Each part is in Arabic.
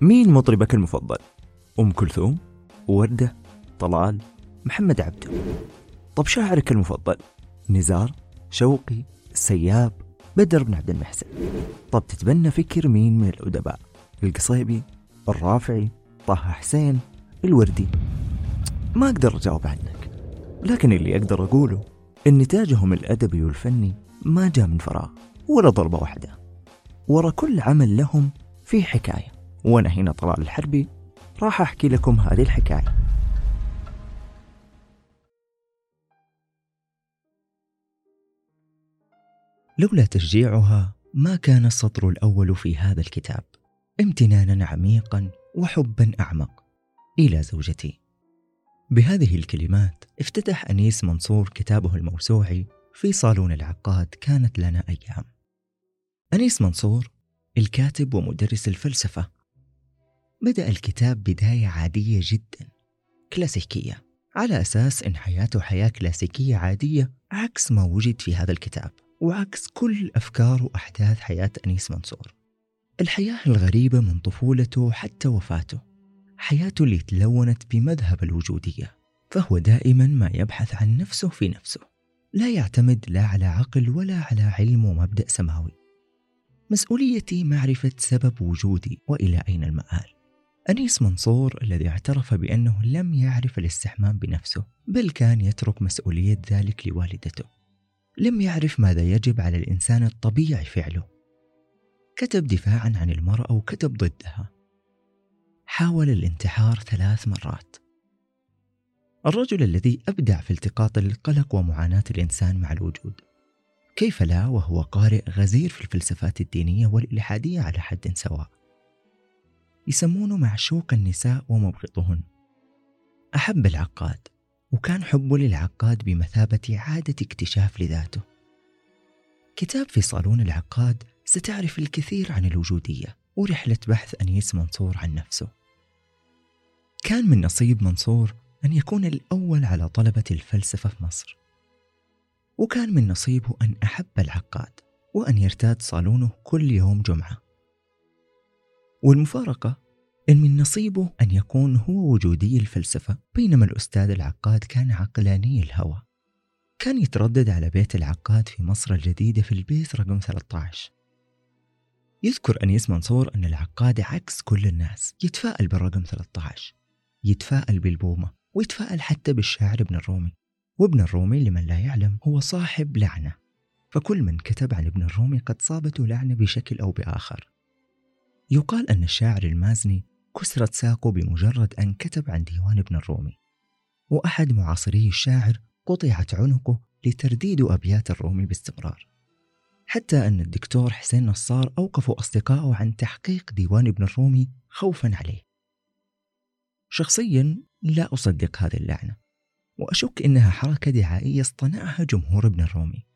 مين مطربك المفضل؟ أم كلثوم؟ وردة؟ طلال؟ محمد عبده طب شاعرك المفضل؟ نزار؟ شوقي؟ السياب؟ بدر بن عبد المحسن طب تتبنى فكر مين من الأدباء؟ القصيبي؟ الرافعي؟ طه حسين؟ الوردي؟ ما أقدر أجاوب عنك لكن اللي أقدر أقوله إن نتاجهم الأدبي والفني ما جاء من فراغ ولا ضربة واحدة ورا كل عمل لهم في حكاية وأنا هنا طلال الحربي راح أحكي لكم هذه الحكاية. لولا تشجيعها ما كان السطر الأول في هذا الكتاب امتنانا عميقا وحبا أعمق إلى زوجتي. بهذه الكلمات افتتح أنيس منصور كتابه الموسوعي في صالون العقاد كانت لنا أيام. أنيس منصور الكاتب ومدرس الفلسفة بدأ الكتاب بداية عادية جدا كلاسيكية على أساس إن حياته حياة كلاسيكية عادية عكس ما وجد في هذا الكتاب وعكس كل أفكار وأحداث حياة أنيس منصور. الحياة الغريبة من طفولته حتى وفاته حياته اللي تلونت بمذهب الوجودية فهو دائما ما يبحث عن نفسه في نفسه لا يعتمد لا على عقل ولا على علم ومبدأ سماوي. مسؤوليتي معرفة سبب وجودي وإلى أين المآل؟ أنيس منصور الذي اعترف بأنه لم يعرف الاستحمام بنفسه بل كان يترك مسؤولية ذلك لوالدته. لم يعرف ماذا يجب على الإنسان الطبيعي فعله. كتب دفاعا عن المرأة وكتب ضدها. حاول الانتحار ثلاث مرات. الرجل الذي أبدع في التقاط القلق ومعاناة الإنسان مع الوجود. كيف لا؟ وهو قارئ غزير في الفلسفات الدينية والإلحادية على حد سواء. يسمونه معشوق النساء ومبغضهن. أحب العقاد وكان حبه للعقاد بمثابة إعادة اكتشاف لذاته. كتاب في صالون العقاد ستعرف الكثير عن الوجودية ورحلة بحث أنيس منصور عن نفسه. كان من نصيب منصور أن يكون الأول على طلبة الفلسفة في مصر. وكان من نصيبه أن أحب العقاد وأن يرتاد صالونه كل يوم جمعة. والمفارقة إن من نصيبه أن يكون هو وجودي الفلسفة بينما الأستاذ العقاد كان عقلاني الهوى. كان يتردد على بيت العقاد في مصر الجديدة في البيت رقم 13 يذكر أنيس منصور أن العقاد عكس كل الناس يتفائل بالرقم 13 يتفائل بالبومة ويتفائل حتى بالشاعر ابن الرومي. وابن الرومي لمن لا يعلم هو صاحب لعنة. فكل من كتب عن ابن الرومي قد صابته لعنة بشكل أو بآخر. يقال أن الشاعر المازني كسرت ساقه بمجرد أن كتب عن ديوان ابن الرومي. وأحد معاصري الشاعر قطعت عنقه لترديد أبيات الرومي باستمرار. حتى أن الدكتور حسين نصار أوقفوا أصدقائه عن تحقيق ديوان ابن الرومي خوفا عليه. شخصيا لا أصدق هذه اللعنة وأشك إنها حركة دعائية اصطنعها جمهور ابن الرومي.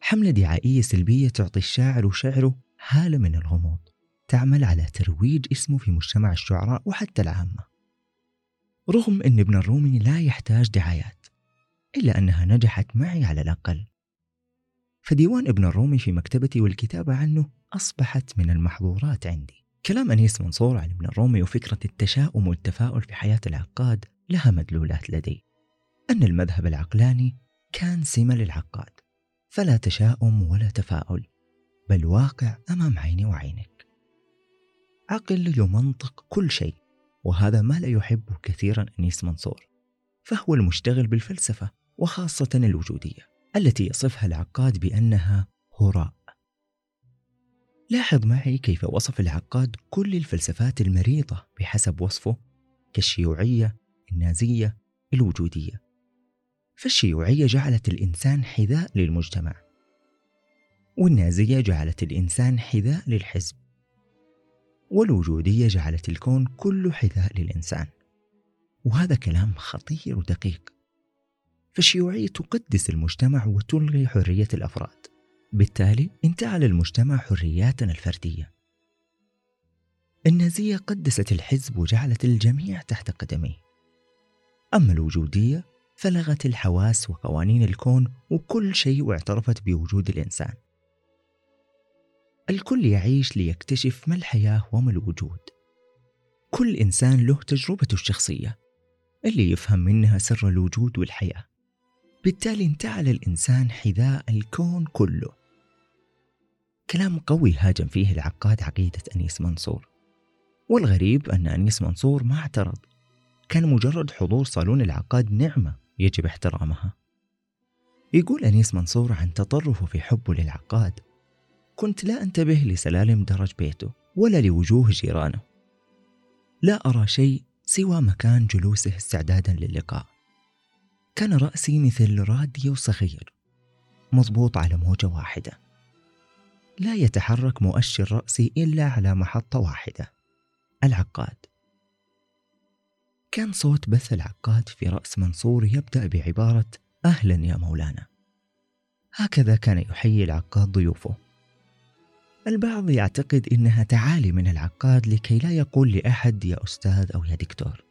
حملة دعائية سلبية تعطي الشاعر وشعره هالة من الغموض. تعمل على ترويج اسمه في مجتمع الشعراء وحتى العامة. رغم أن ابن الرومي لا يحتاج دعايات إلا أنها نجحت معي على الأقل. فديوان ابن الرومي في مكتبتي والكتابة عنه أصبحت من المحظورات عندي. كلام أنيس منصور عن ابن الرومي وفكرة التشاؤم والتفاؤل في حياة العقاد لها مدلولات لدي. أن المذهب العقلاني كان سمة للعقاد فلا تشاؤم ولا تفاؤل بل واقع أمام عيني وعينك. عقل يمنطق كل شيء وهذا ما لا يحبه كثيرا أنيس منصور فهو المشتغل بالفلسفة وخاصة الوجودية التي يصفها العقاد بأنها هراء. لاحظ معي كيف وصف العقاد كل الفلسفات المريضة بحسب وصفه كالشيوعية النازية الوجودية. فالشيوعية جعلت الإنسان حذاء للمجتمع والنازية جعلت الإنسان حذاء للحزب. والوجودية جعلت الكون كله حذاء للإنسان. وهذا كلام خطير ودقيق. فالشيوعية تقدس المجتمع وتلغي حرية الأفراد. بالتالي انتهى المجتمع حرياتنا الفردية. النازية قدست الحزب وجعلت الجميع تحت قدميه. أما الوجودية فلغت الحواس وقوانين الكون وكل شيء واعترفت بوجود الإنسان. الكل يعيش ليكتشف ما الحياة وما الوجود. كل إنسان له تجربته الشخصية اللي يفهم منها سر الوجود والحياة. بالتالي انتعل الإنسان حذاء الكون كله. كلام قوي هاجم فيه العقاد عقيدة أنيس منصور. والغريب أن أنيس منصور ما اعترض. كان مجرد حضور صالون العقاد نعمة يجب احترامها. يقول أنيس منصور عن تطرفه في حبه للعقاد كنت لا أنتبه لسلالم درج بيته ولا لوجوه جيرانه. لا أرى شيء سوى مكان جلوسه استعدادا للقاء. كان رأسي مثل راديو صغير مضبوط على موجة واحدة. لا يتحرك مؤشر رأسي إلا على محطة واحدة العقاد. كان صوت بث العقاد في رأس منصور يبدأ بعبارة أهلا يا مولانا هكذا كان يحيي العقاد ضيوفه. البعض يعتقد إنها تعالي من العقاد لكي لا يقول لأحد يا أستاذ أو يا دكتور.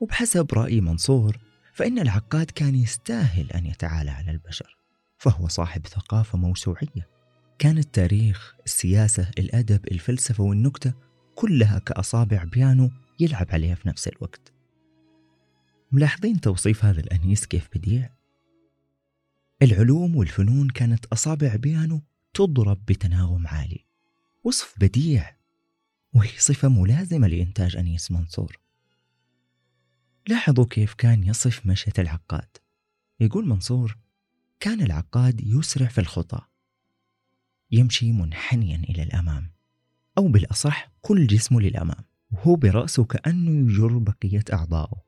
وبحسب رأي منصور فإن العقاد كان يستاهل أن يتعالى على البشر فهو صاحب ثقافة موسوعية. كان التاريخ، السياسة، الأدب، الفلسفة والنكتة كلها كأصابع بيانو يلعب عليها في نفس الوقت. ملاحظين توصيف هذا الأنيس كيف بديع؟ العلوم والفنون كانت أصابع بيانو تضرب بتناغم عالي. وصف بديع. وهي صفة ملازمة لإنتاج أنيس منصور. لاحظوا كيف كان يصف مشية العقاد. يقول منصور كان العقاد يسرع في الخطى. يمشي منحنيا إلى الأمام. أو بالأصح كل جسمه للأمام. وهو برأسه كأنه يجر بقية أعضائه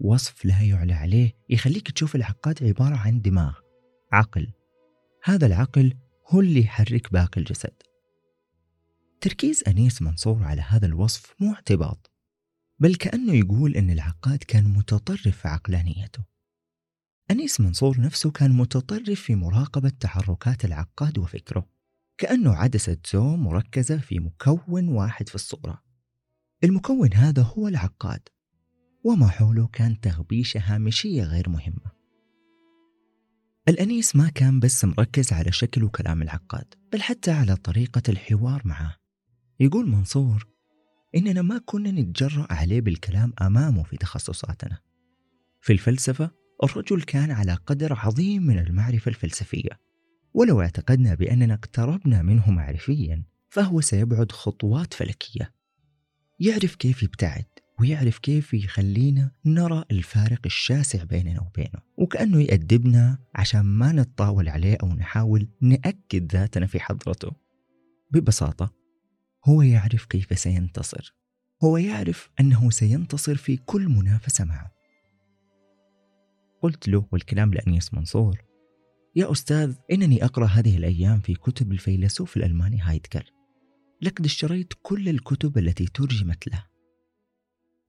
وصف لا يعلى عليه يخليك تشوف العقاد عبارة عن دماغ عقل. هذا العقل هو اللي يحرك باقي الجسد. تركيز أنيس منصور على هذا الوصف مو اعتباط بل كأنه يقول أن العقاد كان متطرف في عقلانيته. أنيس منصور نفسه كان متطرف في مراقبة تحركات العقاد وفكره كأنه عدسة زوم مركزة في مكون واحد في الصورة. المكون هذا هو العقاد وما حوله كان تغبيشة هامشية غير مهمة. الأنيس ما كان بس مركز على شكل وكلام العقاد بل حتى على طريقة الحوار معه. يقول منصور إننا ما كنا نتجرأ عليه بالكلام أمامه في تخصصاتنا. في الفلسفة الرجل كان على قدر عظيم من المعرفة الفلسفية ولو اعتقدنا بأننا اقتربنا منه معرفيا فهو سيبعد خطوات فلكية. يعرف كيف يبتعد ويعرف كيف يخلينا نرى الفارق الشاسع بيننا وبينه وكأنه يأدبنا عشان ما نتطاول عليه أو نحاول نأكد ذاتنا في حضرته. ببساطة هو يعرف كيف سينتصر. هو يعرف أنه سينتصر في كل منافسة معه. قلت له والكلام لأنيس منصور يا أستاذ إنني أقرأ هذه الأيام في كتب الفيلسوف الألماني هايدكر. لقد اشتريت كل الكتب التي ترجمت له.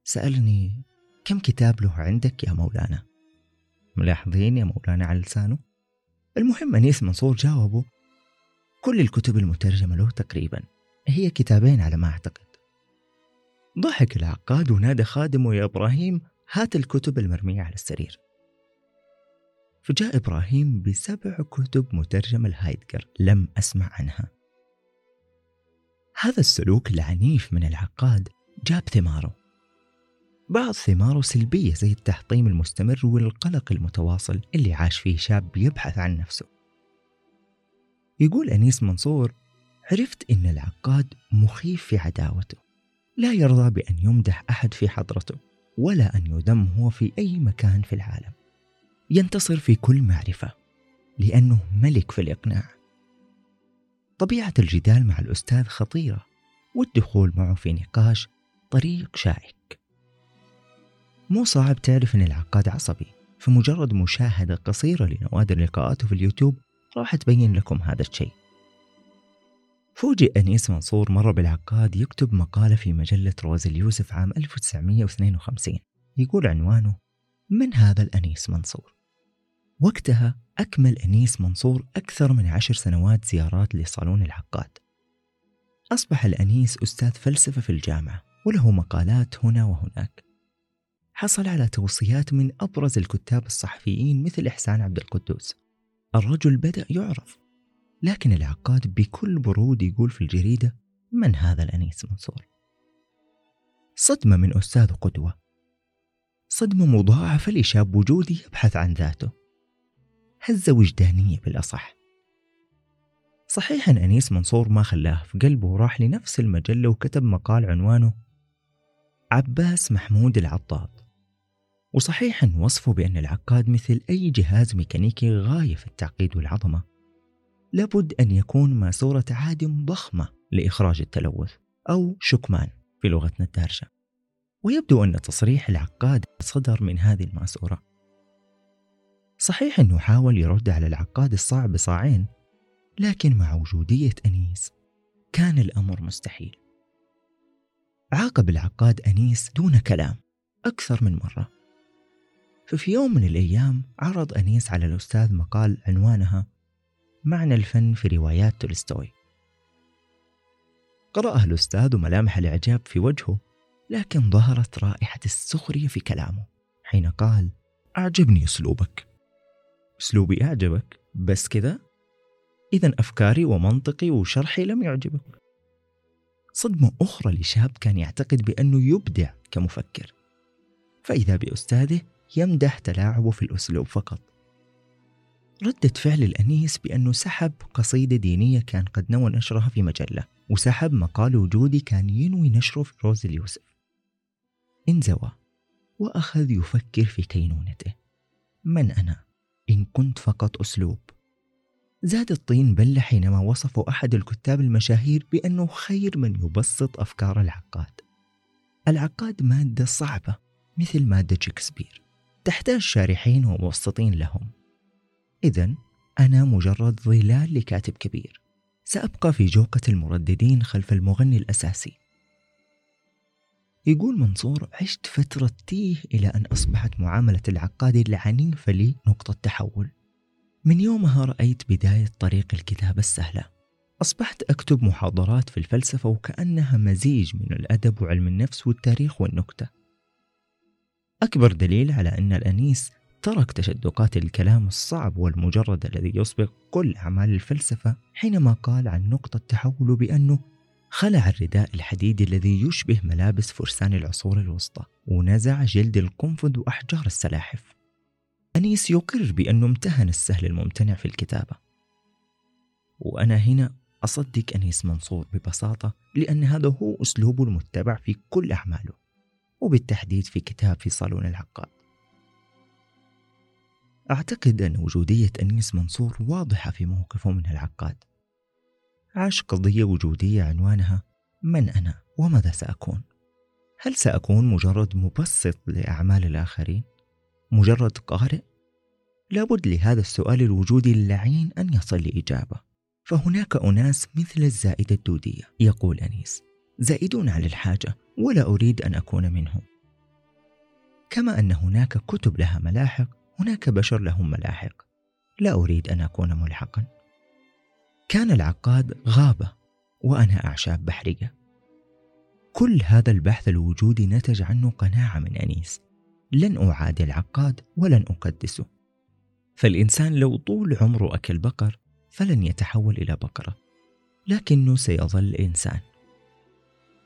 سألني كم كتاب له عندك يا مولانا؟ ملاحظين يا مولانا على لسانه. المهم أنيس منصور جاوبه. كل الكتب المترجمة له تقريبا. هي كتابين على ما أعتقد. ضحك العقاد ونادى خادمه يا إبراهيم هات الكتب المرمية على السرير. فجاء إبراهيم بسبع كتب مترجمة لهايدجر لم أسمع عنها. هذا السلوك العنيف من العقاد جاب ثماره. بعض ثماره سلبية زي التحطيم المستمر والقلق المتواصل اللي عاش فيه شاب يبحث عن نفسه. يقول أنيس منصور عرفت أن العقاد مخيف في عداوته. لا يرضى بأن يمدح أحد في حضرته ولا أن يذم هو في أي مكان في العالم. ينتصر في كل معرفة لأنه ملك في الإقناع. طبيعة الجدال مع الأستاذ خطيرة والدخول معه في نقاش طريق شائك. مو صعب تعرف أن العقاد عصبي. فمجرد مشاهدة قصيرة لنوادر لقاءاته في اليوتيوب راح تبين لكم هذا الشيء. فوجئ أنيس منصور مرة بالعقاد يكتب مقالة في مجلة روز اليوسف عام 1952 يقول عنوانه من هذا الأنيس منصور؟ وقتها أكمل أنيس منصور أكثر من عشر سنوات زيارات لصالون العقاد. أصبح الأنيس أستاذ فلسفة في الجامعة وله مقالات هنا وهناك. حصل على توصيات من أبرز الكتاب الصحفيين مثل إحسان عبد القدوس. الرجل بدأ يعرف. لكن العقاد بكل برود يقول في الجريدة من هذا الأنيس منصور؟ صدمة من أستاذ قدوة. صدمة مضاعفة لشاب وجودي يبحث عن ذاته. هزة وجدانية بالأصح. صحيح أن أنيس منصور ما خلاه في قلبه وراح لنفس المجلة وكتب مقال عنوانه عباس محمود العطاد وصحيح أن وصفه بأن العقاد مثل أي جهاز ميكانيكي غاية في التعقيد والعظمة. لابد أن يكون ماسورة عادم ضخمة لإخراج التلوث أو شكمان في لغتنا الدارجة. ويبدو أن تصريح العقاد صدر من هذه الماسورة. صحيح أنه حاول يرد على العقاد الصاع بصاعين لكن مع وجودية أنيس كان الأمر مستحيل. عاقب العقاد أنيس دون كلام أكثر من مرة. ففي يوم من الأيام عرض أنيس على الأستاذ مقال عنوانها معنى الفن في روايات تولستوي. قرأها الأستاذ وملامح الإعجاب في وجهه لكن ظهرت رائحة السخرية في كلامه حين قال أعجبني أسلوبك. أسلوبي أعجبك؟ بس كذا؟ إذا أفكاري ومنطقي وشرحي لم يعجبك. صدمة أخرى لشاب كان يعتقد بأنه يبدع كمفكر فإذا بأستاذه يمدح تلاعبه في الأسلوب فقط. ردة فعل الأنيس بأنه سحب قصيدة دينية كان قد نوى نشرها في مجلة وسحب مقال وجودي كان ينوي نشره في روز اليوسف. انزوى وأخذ يفكر في كينونته. من أنا؟ إن كنت فقط أسلوب. زاد الطين بلة حينما وصفه أحد الكتاب المشاهير بأنه خير من يبسط أفكار العقاد. العقاد مادة صعبة مثل مادة شكسبير. تحتاج شارحين وموسطين لهم. إذا أنا مجرد ظلال لكاتب كبير. سأبقى في جوقة المرددين خلف المغني الأساسي. يقول منصور عشت فترة تيه إلى أن أصبحت معاملة العقاد العنيفة لي نقطة تحول. من يومها رأيت بداية طريق الكتابة السهلة. أصبحت أكتب محاضرات في الفلسفة وكأنها مزيج من الأدب وعلم النفس والتاريخ والنكتة. أكبر دليل على أن الأنيس ترك تشدقات الكلام الصعب والمجرد الذي يسبق كل أعمال الفلسفة حينما قال عن نقطة تحول بأنه خلع الرداء الحديدي الذي يشبه ملابس فرسان العصور الوسطى ونزع جلد القنفذ وأحجار السلاحف. أنيس يقر بأنه امتهن السهل الممتنع في الكتابة. وأنا هنا أصدق أنيس منصور ببساطة لأن هذا هو أسلوبه المتبع في كل أعماله وبالتحديد في كتاب في صالون العقاد. أعتقد أن وجودية أنيس منصور واضحة في موقفه من العقاد عاش قضية وجودية عنوانها من أنا وماذا سأكون؟ هل سأكون مجرد مبسط لأعمال الآخرين؟ مجرد قارئ؟ لابد لهذا السؤال الوجودي اللعين أن يصل لإجابة فهناك أناس مثل الزائدة الدودية يقول أنيس زائدون على الحاجة ولا أريد أن أكون منهم كما أن هناك كتب لها ملاحق هناك بشر لهم ملاحق. لا أريد أن أكون ملحقا. كان العقاد غابة وأنا أعشاب بحرية. كل هذا البحث الوجودي نتج عنه قناعة من أنيس. لن أعادي العقاد ولن أقدسه فالإنسان لو طول عمره أكل بقر فلن يتحول إلى بقرة. لكنه سيظل إنسان.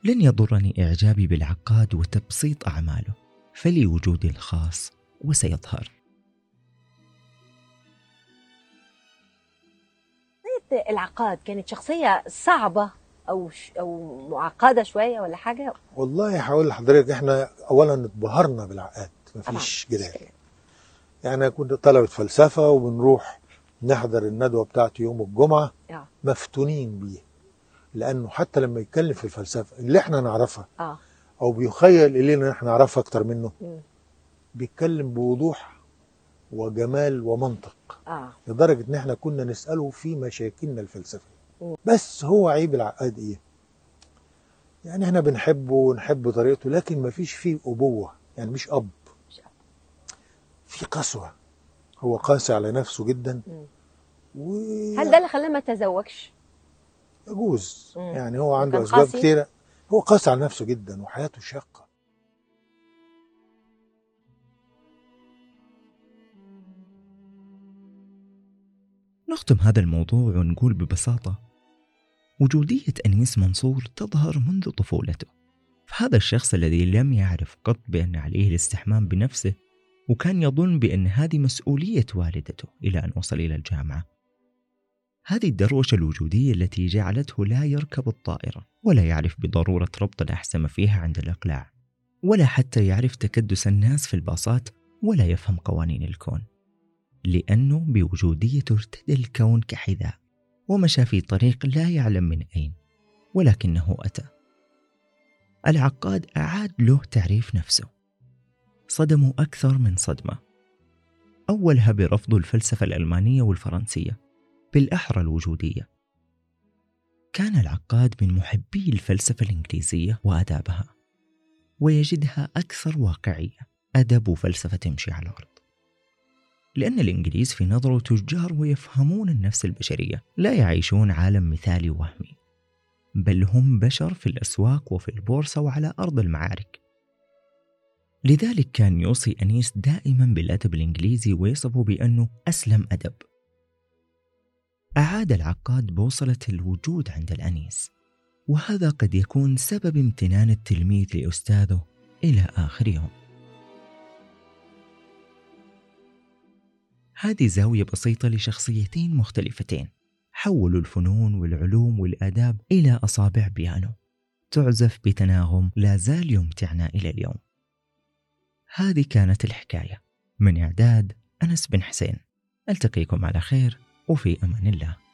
لن يضرني إعجابي بالعقاد وتبسيط أعماله. فلي وجودي الخاص وسيظهر. العقاد. كانت شخصية صعبة أو ش... أو معقدة شوية ولا حاجة؟ والله هقول لحضرتك إحنا اولا اتبهرنا بالعقاد مفيش جدال. يعني كنت طلبة فلسفة وبنروح نحضر الندوة بتاعته يوم الجمعة آه. مفتونين بيه. لأنه حتى لما يتكلم في الفلسفة اللي إحنا نعرفها آه. أو بيخيل إلينا إن إحنا نعرفها أكتر منه. بيتكلم بوضوح وجمال ومنطق آه لدرجة إن إحنا كنا نسأله في مشاكلنا الفلسفية. بس هو عيب العقاد إيه؟ يعني إحنا بنحبه ونحب طريقته لكن مفيش فيه أبوة يعني مش أب. في قسوة هو قاسي على نفسه جدا. و هل ده اللي خلاه ما تزوجش؟ يجوز. يعني هو عنده أسباب؟ كتيرة هو قاسي على نفسه جدا وحياته شاقة نختم هذا الموضوع ونقول ببساطة وجودية أنيس منصور تظهر منذ طفولته. في هذا الشخص الذي لم يعرف قط بأن عليه الاستحمام بنفسه وكان يظن بأن هذه مسؤولية والدته إلى أن وصل إلى الجامعة. هذه الدروشة الوجودية التي جعلته لا يركب الطائرة ولا يعرف بضرورة ربط الأحزمة فيها عند الإقلاع ولا حتى يعرف تكدس الناس في الباصات ولا يفهم قوانين الكون. لأنه بوجوديته ارتدى الكون كحذاء ومشى في طريق لا يعلم من أين ولكنه أتى. العقاد أعاد له تعريف نفسه. صدموا أكثر من صدمة. أولها برفض الفلسفة الألمانية والفرنسية بالأحرى الوجودية. كان العقاد من محبي الفلسفة الإنجليزية وآدابها ويجدها أكثر واقعية. أدب وفلسفة تمشي على الأرض لأن الإنجليز في نظره تجار ويفهمون النفس البشرية لا يعيشون عالم مثالي وهمي. بل هم بشر في الأسواق وفي البورصة وعلى أرض المعارك. لذلك كان يوصي أنيس دائما بالأدب الإنجليزي ويصفه بأنه أسلم أدب. أعاد العقاد بوصلة الوجود عند الأنيس وهذا قد يكون سبب امتنان التلميذ لأستاذه إلى آخر يوم. هذه زاوية بسيطة لشخصيتين مختلفتين. حولوا الفنون والعلوم والآداب إلى أصابع بيانو. تعزف بتناغم لا زال يمتعنا إلى اليوم. هذه كانت الحكاية. من إعداد أنس بن حسين. ألتقيكم على خير وفي أمان الله.